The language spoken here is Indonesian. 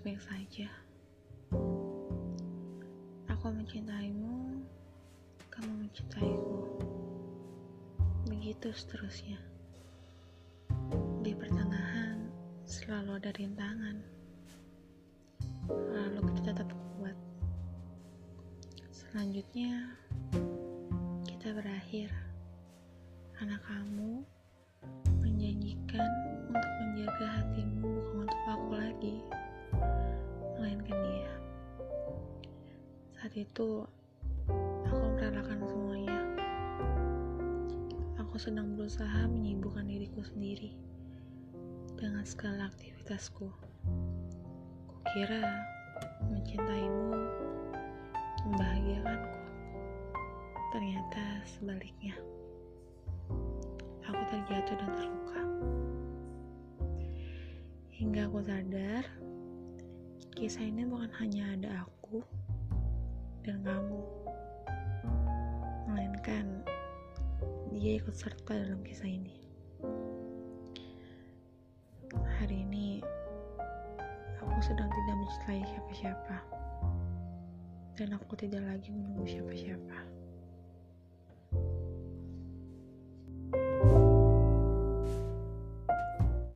baik-baik saja. Aku mencintaimu, kamu mencintaiku. Begitu seterusnya. Di pertengahan selalu ada rintangan. Lalu kita tetap kuat. Selanjutnya kita berakhir. Anak kamu Saat itu, aku merelakan semuanya. Aku sedang berusaha menyibukkan diriku sendiri dengan segala aktivitasku. Kukira mencintaimu membahagiakanku. Ternyata sebaliknya aku terjatuh dan terluka. Hingga aku sadar, kisah ini bukan hanya ada aku dan kamu, melainkan dia ikut serta dalam kisah ini. Hari ini, aku sedang tidak mencintai siapa-siapa, dan aku tidak lagi menunggu siapa-siapa.